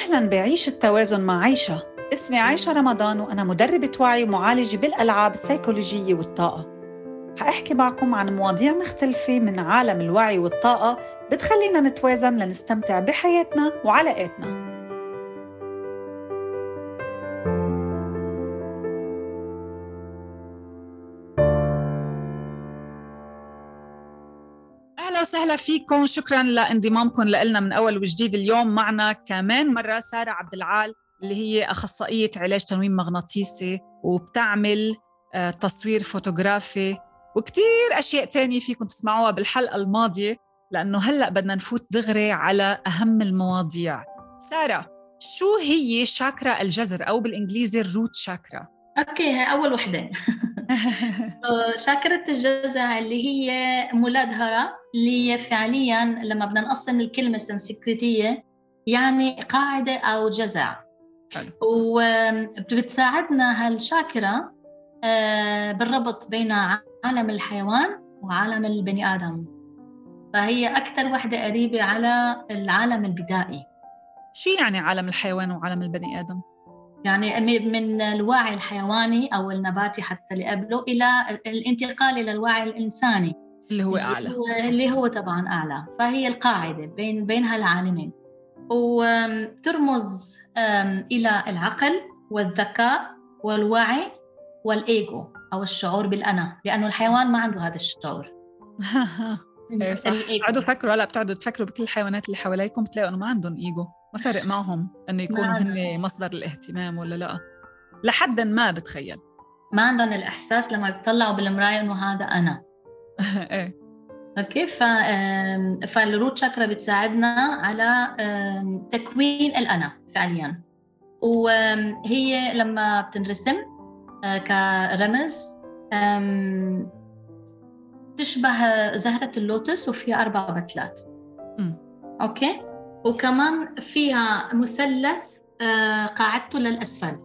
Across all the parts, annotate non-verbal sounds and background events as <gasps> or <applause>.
أهلا بعيش التوازن مع عيشة. اسمي عايشة رمضان وأنا مدربة وعي ومعالجة بالألعاب السيكولوجية والطاقة. حأحكي معكم عن مواضيع مختلفة من عالم الوعي والطاقة بتخلينا نتوازن لنستمتع بحياتنا وعلاقاتنا. وسهلا فيكم. شكرا لانضمامكم لنا من أول وجديد اليوم. معنا كمان مرة سارة عبد العال اللي هي أخصائية علاج تنويم مغناطيسي وبتعمل آه، تصوير فوتوغرافي وكتير أشياء تانية فيكم تسمعوها بالحلقة الماضية لأنه هلأ بدنا نفوت دغري على أهم المواضيع. سارة شو هي شاكرا الجذر أو بالإنجليزي ال root chakra okay هاي أول وحدة. <laughs> شاكرة الجزع اللي هي مولادهرة اللي هي فعليا لما بدنا نقسم الكلمة سنسكريتية يعني قاعدة أو جزع وبتساعدنا هالشاكرة آه، بالربط بين عالم الحيوان وعالم البني آدم. فهي أكثر وحدة قريبة على العالم البدائي. شو يعني عالم الحيوان وعالم البني آدم؟ يعني من الوعي الحيواني أو النباتي حتى اللي قبله إلى الانتقال إلى الوعي الإنساني. اللي هو أعلى. اللي هو, اللي هو طبعا أعلى. فهي القاعدة بين بين هالعالمين. وترمز إلى العقل والذكاء والوعي والإيجو أو الشعور بالأنا لأنه الحيوان ما عنده هذا الشعور. <laughs> إيه صح. بتقعدوا تفكروا هلا بتقعدوا تفكروا بكل الحيوانات اللي حواليكم بتلاقوا إنه ما عندهم إيجو. ما فرق معهم إنه يكونوا هن مصدر الاهتمام ولا لا. لحد ما بتخيل. ما عندهم الإحساس لما بيطلعوا بالمراية إنه هذا أنا. <laughs> إيه. okay ف فال root chakra بتساعدنا على تكوين الأنا فعليا. وهي لما بتنرسم آه، كرمز تشبه زهرة اللوتس وفيها أربع بتلات. okay؟ وكمان فيها مثلث آه، قاعدته للأسفل.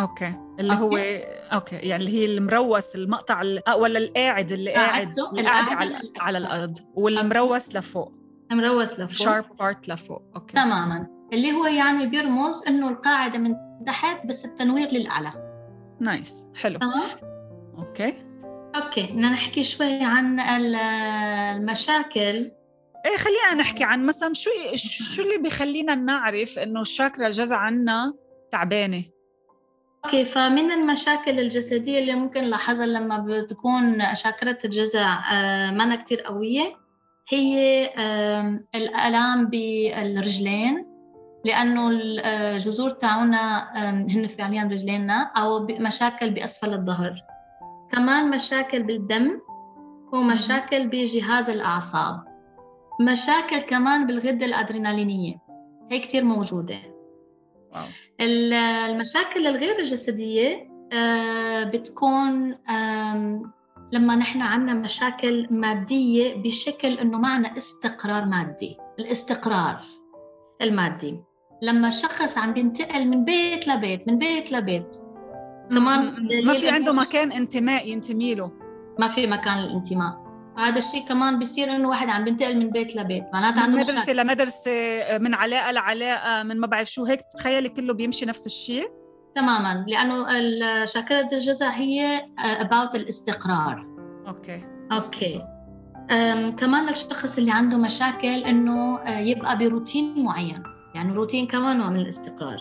okay. اللي okay. هو okay؟ يعني اللي هي المروس المقطع آه، ولا القاعد اللي قاعد اللي قاعد على, على الأرض والمروس okay. لفوق. مروس لفوق. sharp part لفوق. أوكي. تماما. اللي هو يعني بيرمز إنه القاعدة من تحت بس التنوير للأعلى. nice حلو. تمام؟ okay. okay. بدنا نحكي شوي عن المشاكل. إيه خلينا نحكي عن مثلا شو شو اللي بيخلينا نعرف إنه الشاكرا الجزع عنا تعبانة؟ أوكي فمن المشاكل الجسدية اللي ممكن نلاحظها لما بتكون الجزع آه، ما كتير قوية هي الألام بالرجلين لأنه الجذور تاعونا هن فعليا رجلينا أو مشاكل بأسفل الظهر. كمان مشاكل بالدم ومشاكل بجهاز الأعصاب. مشاكل كمان بالغدة الأدرينالينية. هي كتير موجودة. واو. المشاكل الغير الجسدية آه، بتكون لما نحن عندنا مشاكل مادية بشكل إنه معنا استقرار مادي الاستقرار المادي. لما الشخص عم بينتقل من بيت لبيت من بيت لبيت كمان ما في عنده مكان انتماء ينتمي له. ما في مكان الانتماء هذا الشيء كمان بيصير إنه واحد عم بينتقل من بيت لبيت معناتها من مدرسة مشاكل. لمدرسة من علاقة لعلاقة من ما بعرف شو هيك بتتخيلي كله بيمشي نفس الشيء؟ تماما لأنه شاكرا الجذر هي about الاستقرار. okay. okay. كمان الشخص اللي عنده مشاكل إنه آه، يبقى بروتين معين يعني روتين كمان نوع من الاستقرار.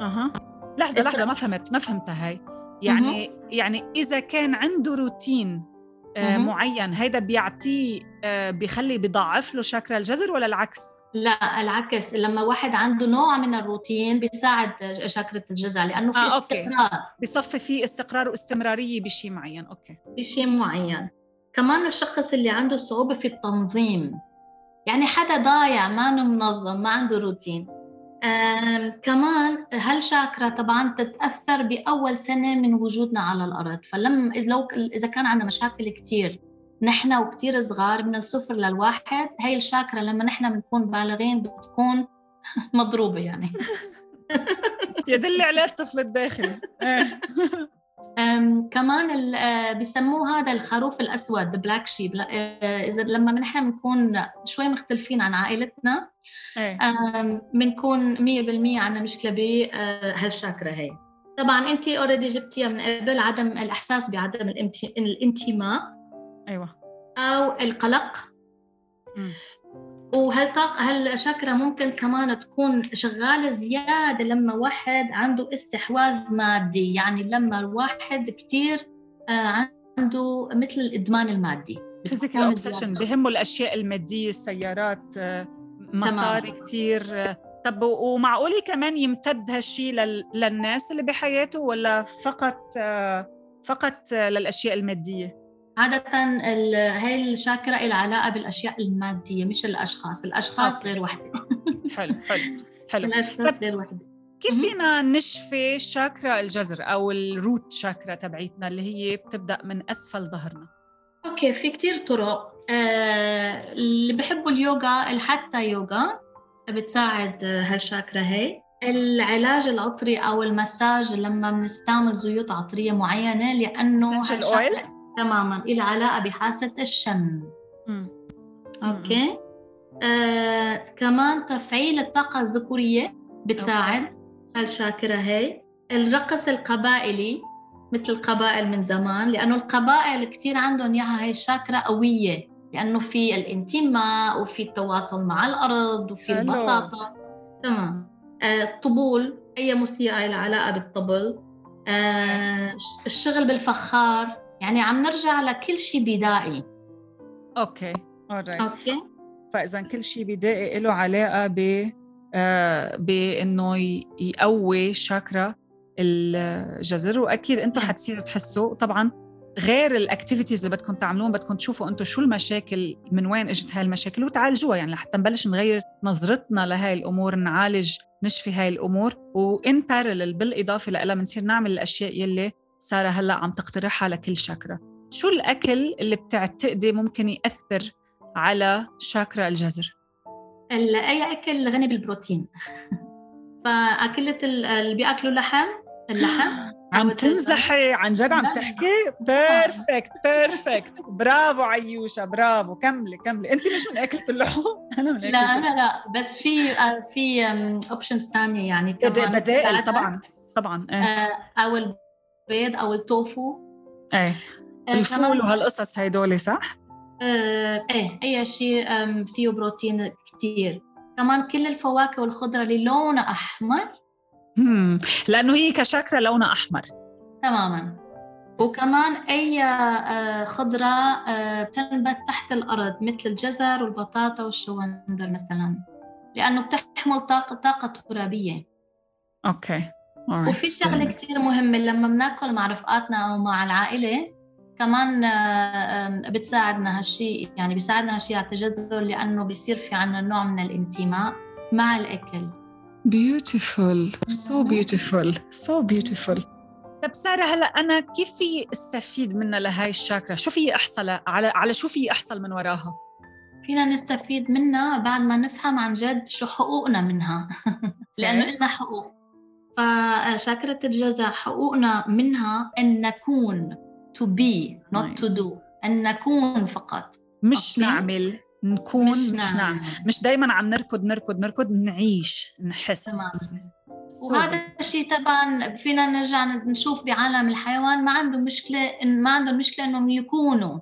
أها. لحظة لحظة ما فهمت ما فهمتها هاي. يعني يعني إذا كان عنده روتين آه، معين. هيدا بيعطيه آه، بيخلي بيضعف له شاكرا الجذر ولا العكس؟ لا العكس. لما واحد عنده نوع من الروتين بيساعد شاكرة الجذر لأنه في آه، استقرار. okay. بصفي في استقرار واستمرارية بشيء معين. okay. بشيء معين. كمان الشخص اللي عنده صعوبة في التنظيم. يعني حدا ضايع ما منظم ما عنده روتين. كمان هالشاكرا طبعا تتأثر بأول سنة من وجودنا على الأرض؟ فلما لو إذا كان عندنا مشاكل كثير نحن وكثير صغار من الصفر للواحد هاي الشاكرا لما نحن بنكون بالغين بتكون <laughs> مضروبة يعني. <laughs> يدل عليه الطفل الداخلي. <laughs> إيه. كمان آه، بيسموه هذا الخروف الأسود black sheep إذا لما نحن بنكون شوي مختلفين عن عائلتنا بنكون 100% عندنا مشكلة بهالشاكرا هي. طبعا انت اوريدي جبتيها من قبل عدم الإحساس بعدم الانتماء. أيوه. أو القلق. وهالطاقة هالشاكرا ممكن كمان تكون شغالة زيادة لما واحد عنده استحواذ مادي؟ يعني لما الواحد كتير آه، عنده مثل الإدمان المادي. physical obsession بهمه الأشياء المادية السيارات آه، مصاري كتير آه، طب ومعقولة كمان يمتد هالشيء للناس اللي بحياته ولا فقط فقط للأشياء المادية؟ عادة هاي الشاكرة لها علاقة بالأشياء المادية مش الأشخاص. الأشخاص okay. غير وحدة. حلو حلو حلو. الأشخاص غير وحدة. كيف فينا نشفي شاكرا الجذر أو ال root chakra تبعيتنا اللي هي بتبدأ من أسفل ظهرنا؟ okay في كتير طرق. آه اللي بحبوا اليوغا الهاتا يوغا بتساعد هالشاكرا هي العلاج العطري أو المساج لما بنستعمل زيوت عطرية معينة لأنه تماما إلى علاقة بحاسة الشم. م. okay؟ آه، كمان تفعيل الطاقة الذكورية بتساعد. هالشاكرة هي. الرقص القبائلي مثل القبائل من زمان لأنه القبائل كثير عندهم إياها هاي الشاكرة قوية لأنه في الانتماء وفي التواصل مع الأرض وفي البساطة. تمام. آه، الطبول أي موسيقى لها علاقة بالطبل. آه، الشغل بالفخار. يعني عم نرجع لكل شيء بدائي. okay alright. okay. فإذا كل شيء بدائي له علاقة ب آه بانه يقوي شاكرا الجذر وأكيد أنتم نعم. حتصيروا تحسوا. طبعا غير ال activities اللي بدكم تعملوهم بدكم تشوفوا أنتم شو المشاكل من وين إجت هاي المشاكل وتعالجوها. يعني لحتى نبلش نغير نظرتنا لهي الأمور نعالج نشفي هاي الأمور. و in parallel بالإضافة لها بنصير نعمل الأشياء يلي سارة هلأ عم تقترحها لكل شاكرا شو الأكل اللي بتعتقدي ممكن يأثر على شاكرا الجذر؟ أي أكل غني بالبروتين. <laughs> فأكلة اللي بيأكلوا لحم اللحم. <gasps> عم تمزحي عن جد عم تحكي؟ perfect perfect برافو عيوشة برافو. كملي كملي. انت مش من أكلة اللحوم؟ <laughs> أنا من أكلة لا أنا لا. بس في آه، في options ثانية يعني كمان. بدائل طبعا طبعا. إيه. آه، أو البيض أو التوفو. إيه. الفول وهالقصص هيدول صح؟ آه إيه أي شيء فيه بروتين كثير كمان كل الفواكه والخضرة اللي لونها أحمر. مم. لأنه هي كشاكرا لونها أحمر. تماما. وكمان أي آه، خضرة آه، بتنبت تحت الأرض مثل الجزر والبطاطا والشوندر مثلا. لأنه بتحمل طاقة طاقة ترابية. أوكي. وفي شغلة كتير مهمة لما بناكل مع رفقاتنا أو مع العائلة كمان بتساعدنا هالشيء يعني بيساعدنا هالشيء على التجذر لأنه بيصير في عنا نوع من الانتماء مع الأكل. Beautiful. So beautiful. So beautiful. طب سارة هلا أنا كيف في استفيد منها لهاي الشاكرا؟ شو في أحصل على على شو في أحصل من وراها؟ فينا نستفيد منها بعد ما نفهم عن جد شو حقوقنا منها. <laughs> لأنه لنا حقوق. فشاكرة الجزاء حقوقنا منها أن نكون to be not to do. أن نكون فقط. مش okay. نعمل نكون مش, مش نعمل. مش دايما عم نركض نركض نركض نعيش نحس. تمام. وهذا الشيء طبعا فينا نرجع نشوف بعالم الحيوان. ما عنده مشكلة ما عندهم مشكله إنهم يكونوا.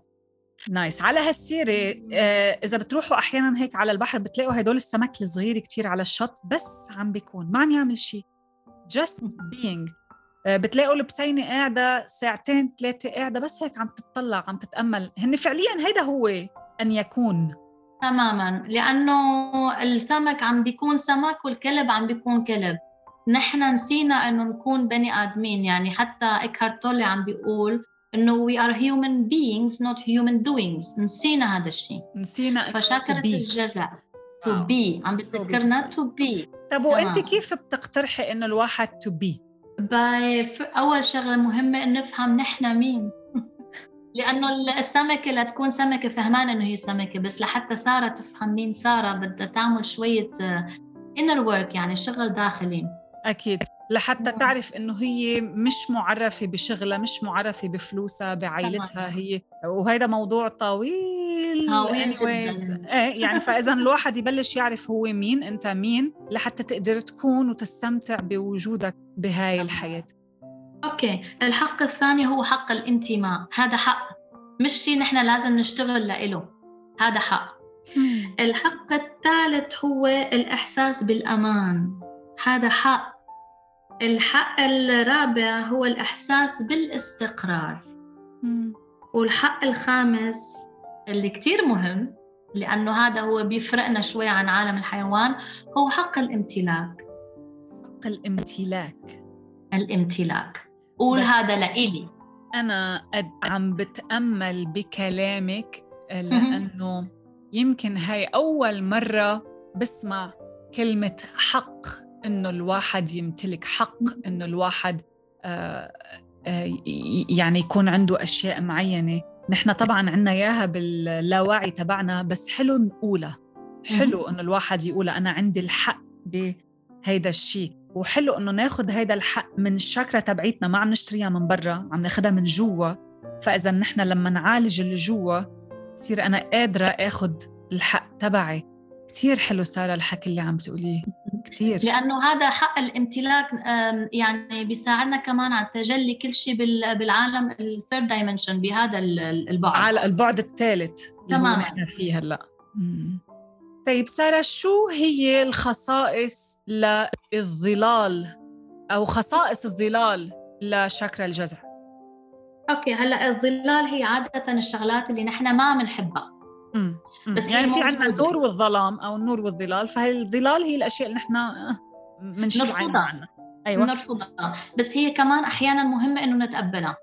نايس على هالسيرة آه إذا بتروحوا أحيانا هيك على البحر بتلاقوا هدول السمك الصغير كتير على الشط بس عم بيكون. ما عم يعمل شيء. Just being. آه، بتلاقوا البسينة قاعدة ساعتين ثلاثة قاعدة بس هيك عم تطلع عم تتأمل. هن فعليا هيدا هو أن يكون. تماما. لأنه السمك عم بيكون سمك والكلب عم بيكون كلب. نحن نسينا إنه نكون بني آدمين. يعني حتى إكهارت تولي عم بيقول إنه we are human beings not human doings. نسينا هذا الشيء. نسينا فشاكرة الجزع to be. عم بتذكرنا to be. طب وأنت كيف بتقترحي إنه الواحد to be أول شغلة مهمة إنه نفهم نحن مين. <laughs> لأنه السمكة لتكون سمكة فهمانه إنه هي سمكة بس لحتى سارة تفهم مين سارة بدها تعمل شوية inner work يعني شغل داخلي. أكيد. لحتى تعرف إنه هي مش معرفة بشغلها مش معرفة بفلوسها بعائلتها هي وهذا موضوع طويل طويل جدا. إيه يعني فإذا الواحد يبلش يعرف هو مين أنت مين لحتى تقدر تكون وتستمتع بوجودك بهاي الحياة. okay. الحق الثاني هو حق الانتماء. هذا حق. مش شيء نحن لازم نشتغل لإله. هذا حق. الحق الثالث هو الإحساس بالأمان. هذا حق. الحق الرابع هو الإحساس بالاستقرار. والحق الخامس اللي كتير مهم لأنه هذا هو بيفرقنا شوي عن عالم الحيوان هو حق الامتلاك. حق الامتلاك. الامتلاك. قول هذا لإلي. أنا عم بتأمل بكلامك لأنه يمكن هاي أول مرة بسمع كلمة حق. إنه الواحد يمتلك حق إنه الواحد آه، آه، يعني يكون عنده أشياء معينة. نحن طبعا عنا إياها باللاوعي تبعنا بس حلو نقولها. حلو إنه الواحد يقولها أنا عندي الحق بهيدا الشيء. وحلو إنه ناخد هيدا الحق من الشاكرا تبعيتنا ما عم نشتريها من برا عم ناخدها من جوا. فإذا نحن لما نعالج اللي جوا بصير أنا قادرة آخد الحق تبعي. كثير حلو سارة الحكي اللي عم تقوليه. كثير لأنه هذا حق الامتلاك يعني بيساعدنا كمان على تجلي كل شيء بالعالم الثيرد دايمنشن بهذا البعد. على البعد الثالث تماما. نحن فيه هلأ. طيب سارة شو هي الخصائص للظلال أو خصائص الظلال لشكر الجزع؟ أوكي هلأ الظلال هي عادة الشغلات اللي نحن ما بنحبها. بس يعني في عندنا النور والظلام أو النور والظلال فهي الظلال هي الأشياء اللي نحن بنشيل عنها أيوه. نرفضها. بس هي كمان أحيانا مهمة إنه نتقبلها.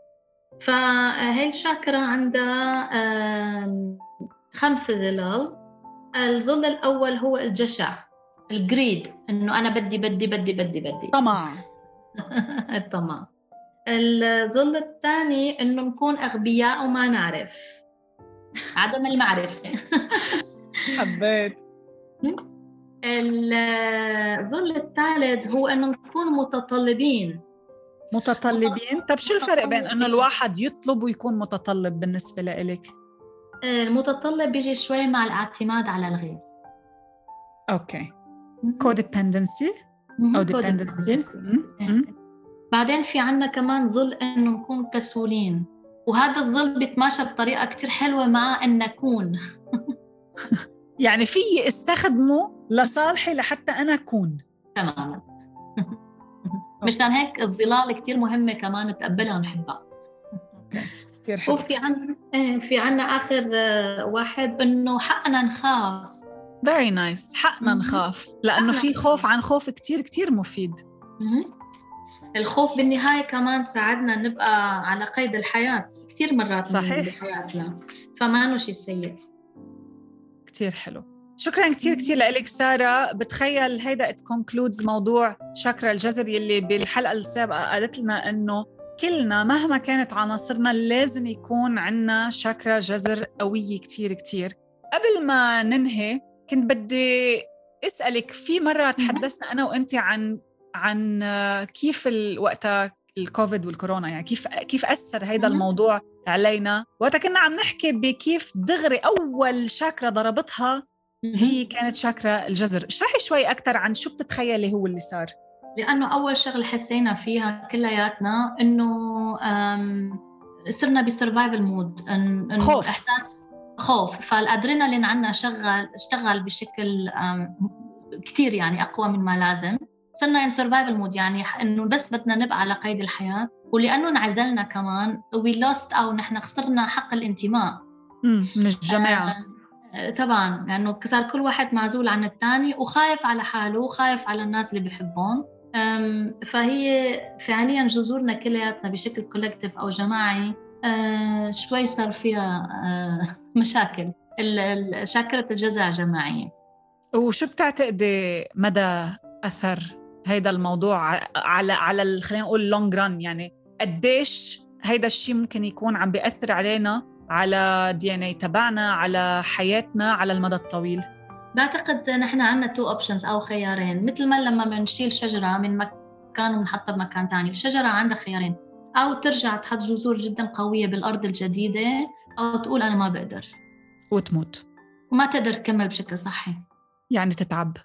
فهي الشاكرا عندها خمس ظلال. الظل الأول هو الجشع الجريد إنه أنا بدي بدي بدي بدي بدي. طمع. <laughs> الطمع الظل الثاني إنه نكون أغبياء وما نعرف. عدم المعرفة. حبيت. الظل الثالث هو انه نكون متطلبين. متطلبين؟ طب شو الفرق بين انه الواحد يطلب ويكون متطلب بالنسبة لإلك؟ المتطلب بيجي شوي مع الاعتماد على الغير. أوكي. كوديبندنسي أو ديبندنسي بعدين في عنا كمان ظل انه نكون كسولين. وهذا الظل بيتماشى بطريقة كتير حلوة مع أن نكون. <laughs> يعني في استخدمه لصالحي لحتى أنا أكون. تماما. <laughs> مشان هيك الظلال كتير مهمة كمان نتقبلها ونحبها. كثير حلو. وفي عنا إيه، في عنا آخر آه، واحد إنه حقنا نخاف. فيري نايس nice. حقنا نخاف. لأنه في خوف عن خوف كتير كتير مفيد. الخوف بالنهاية كمان ساعدنا نبقى على قيد الحياة. كثير مرات صحيح. بحياتنا. فما شيء سيء. كثير حلو. شكرا كثير كثير لك سارة. بتخيل هيدا it concludes موضوع شاكرا الجذر يلي بالحلقة السابقة قالت لنا إنه كلنا مهما كانت عناصرنا لازم يكون عنا شاكرا جزر قوية كثير كثير قبل ما ننهي كنت بدي أسألك في مرة تحدثنا أنا وأنت عن عن كيف وقتها الكوفيد والكورونا يعني كيف كيف أثر هذا الموضوع علينا. وقتها كنا عم نحكي بكيف دغري أول شاكرا ضربتها هي كانت شاكرا الجزر. اشرحي شوي أكثر عن شو بتتخيلي هو اللي صار. لأنه أول شغلة حسينا فيها كلياتنا إنه صرنا ب survival mode إن خوف. إحساس خوف. فالأدرينالين عندنا شغل اشتغل بشكل كثير يعني أقوى من ما لازم. صرنا in survival mode يعني إنه بس بدنا نبقى على قيد الحياة. ولأنه انعزلنا كمان we lost أو نحن خسرنا حق الانتماء. من الجماعة. آه طبعا لأنه يعني صار كل واحد معزول عن الثاني وخايف على حاله وخايف على الناس اللي بيحبهم فهي فعليا جذورنا كلياتنا بشكل collective أو جماعي آه شوي صار فيها آه <laughs> مشاكل. شاكرا الجذع جماعية. وشو بتعتقدي مدى أثر هيدا الموضوع على على خلينا نقول long run يعني قديش هيدا الشيء ممكن يكون عم بيأثر علينا على DNA تبعنا على حياتنا على المدى الطويل؟ بعتقد نحن عندنا two options أو خيارين. مثل ما لما بنشيل شجرة من مك... مكان ونحطها بمكان ثاني الشجرة عندها خيارين. أو ترجع تحط جذور جدا قوية بالأرض الجديدة أو تقول أنا ما بقدر. وتموت. وما تقدر تكمل بشكل صحي. يعني تتعب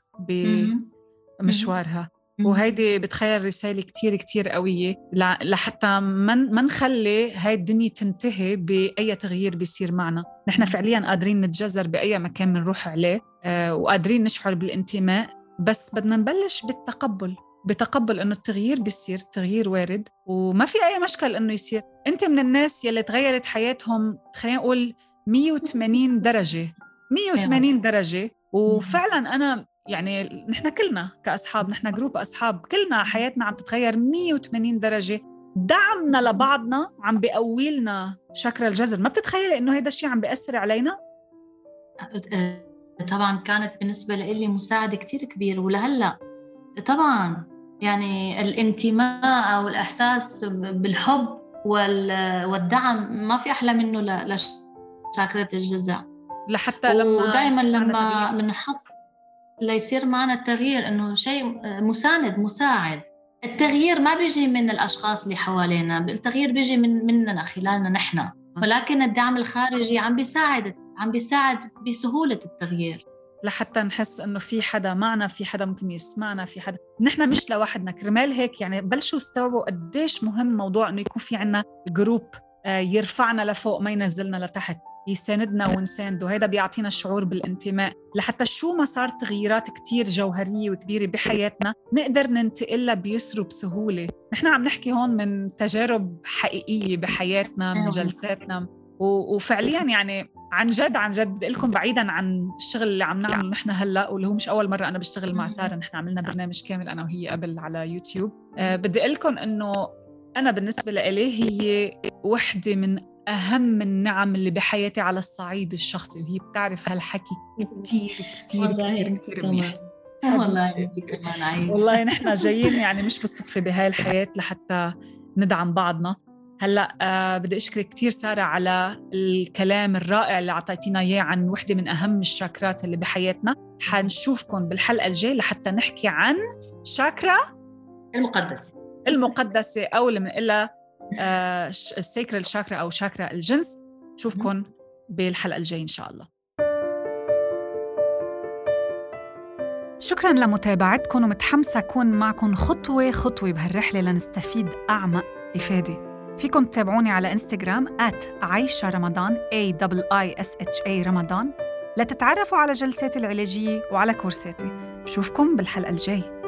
بمشوارها. وهيدي بتخيل رسالة كتير كتير قوية. لحتى ما ما نخلي هاي الدنيا تنتهي بأي تغيير بيصير معنا. نحن فعليا قادرين نتجذر بأي مكان بنروح عليه آه، وقادرين نشعر بالانتماء بس بدنا نبلش بالتقبل بتقبل إنه التغيير بيصير التغيير وارد وما في أي مشكل إنه يصير. أنت من الناس يلي تغيرت حياتهم خلينا نقول 180 درجة 180 درجة وفعلا أنا يعني نحن كلنا كأصحاب نحن جروب أصحاب كلنا حياتنا عم تتغير 180 درجة. دعمنا لبعضنا عم بيقوي لنا شكر الجذر ما بتتخيلي إنه هيدا الشيء عم بيأثر علينا؟ طبعا كانت بالنسبة لي مساعدة كتير كبير ولهلأ طبعا يعني الانتماء أو الإحساس بالحب والدعم ما في أحلى منه لشاكرة الجزع لحتى لما ودائما لما بنحط ليصير معنا التغيير إنه شيء مساند مساعد. التغيير ما بيجي من الأشخاص اللي حوالينا التغيير بيجي من مننا خلالنا نحن. ولكن الدعم الخارجي عم بيساعد عم بيساعد بسهولة التغيير. لحتى نحس إنه في حدا معنا في حدا ممكن يسمعنا في حدا. نحن مش لوحدنا. كرمال هيك يعني بلشوا استوعبوا قديش مهم موضوع إنه يكون في عنا جروب آه، يرفعنا لفوق ما ينزلنا لتحت. يساندنا ونسانده هذا بيعطينا الشعور بالانتماء. لحتى شو ما صار تغييرات كتير جوهرية وكبيرة بحياتنا نقدر ننتقلها بيسر بسهولة. نحن عم نحكي هون من تجارب حقيقية بحياتنا من. جلساتنا. وفعليا يعني عن جد عن جد بدي لكم بعيدا عن الشغل اللي عم نعمله نحن هلأ واللي هو مش أول مرة أنا بشتغل مع سارة. نحن عملنا برنامج كامل أنا وهي قبل على يوتيوب. أه بدي لكم إنه أنا بالنسبة لإلي هي وحدة من أهم النعم اللي بحياتي على الصعيد الشخصي وهي بتعرف هالحكي كثير كثير كثير كثير منيح. والله والله <laughs> نحن جايين يعني مش بالصدفة بهاي الحياة لحتى ندعم بعضنا. هلأ آه بدي أشكرك كثير سارة على الكلام الرائع اللي أعطيتينا إياه عن وحدة من أهم الشاكرات اللي بحياتنا. حنشوفكم بالحلقة الجاية لحتى نحكي عن شاكرا المقدسة. المقدسة أو اللي بنقلها السيكرال شاكرا أو شاكرا الجنس. نشوفكم بالحلقة الجاية إن شاء الله. شكرا لمتابعتكم ومتحمسه اكون معكم خطوة خطوة بهالرحلة لنستفيد أعمق إفادة. فيكم تتابعوني على إنستغرام عايشة رمضان A I S H A رمضان. لتتعرفوا على جلساتي العلاجية وعلى كورساتي. بشوفكم بالحلقة الجاي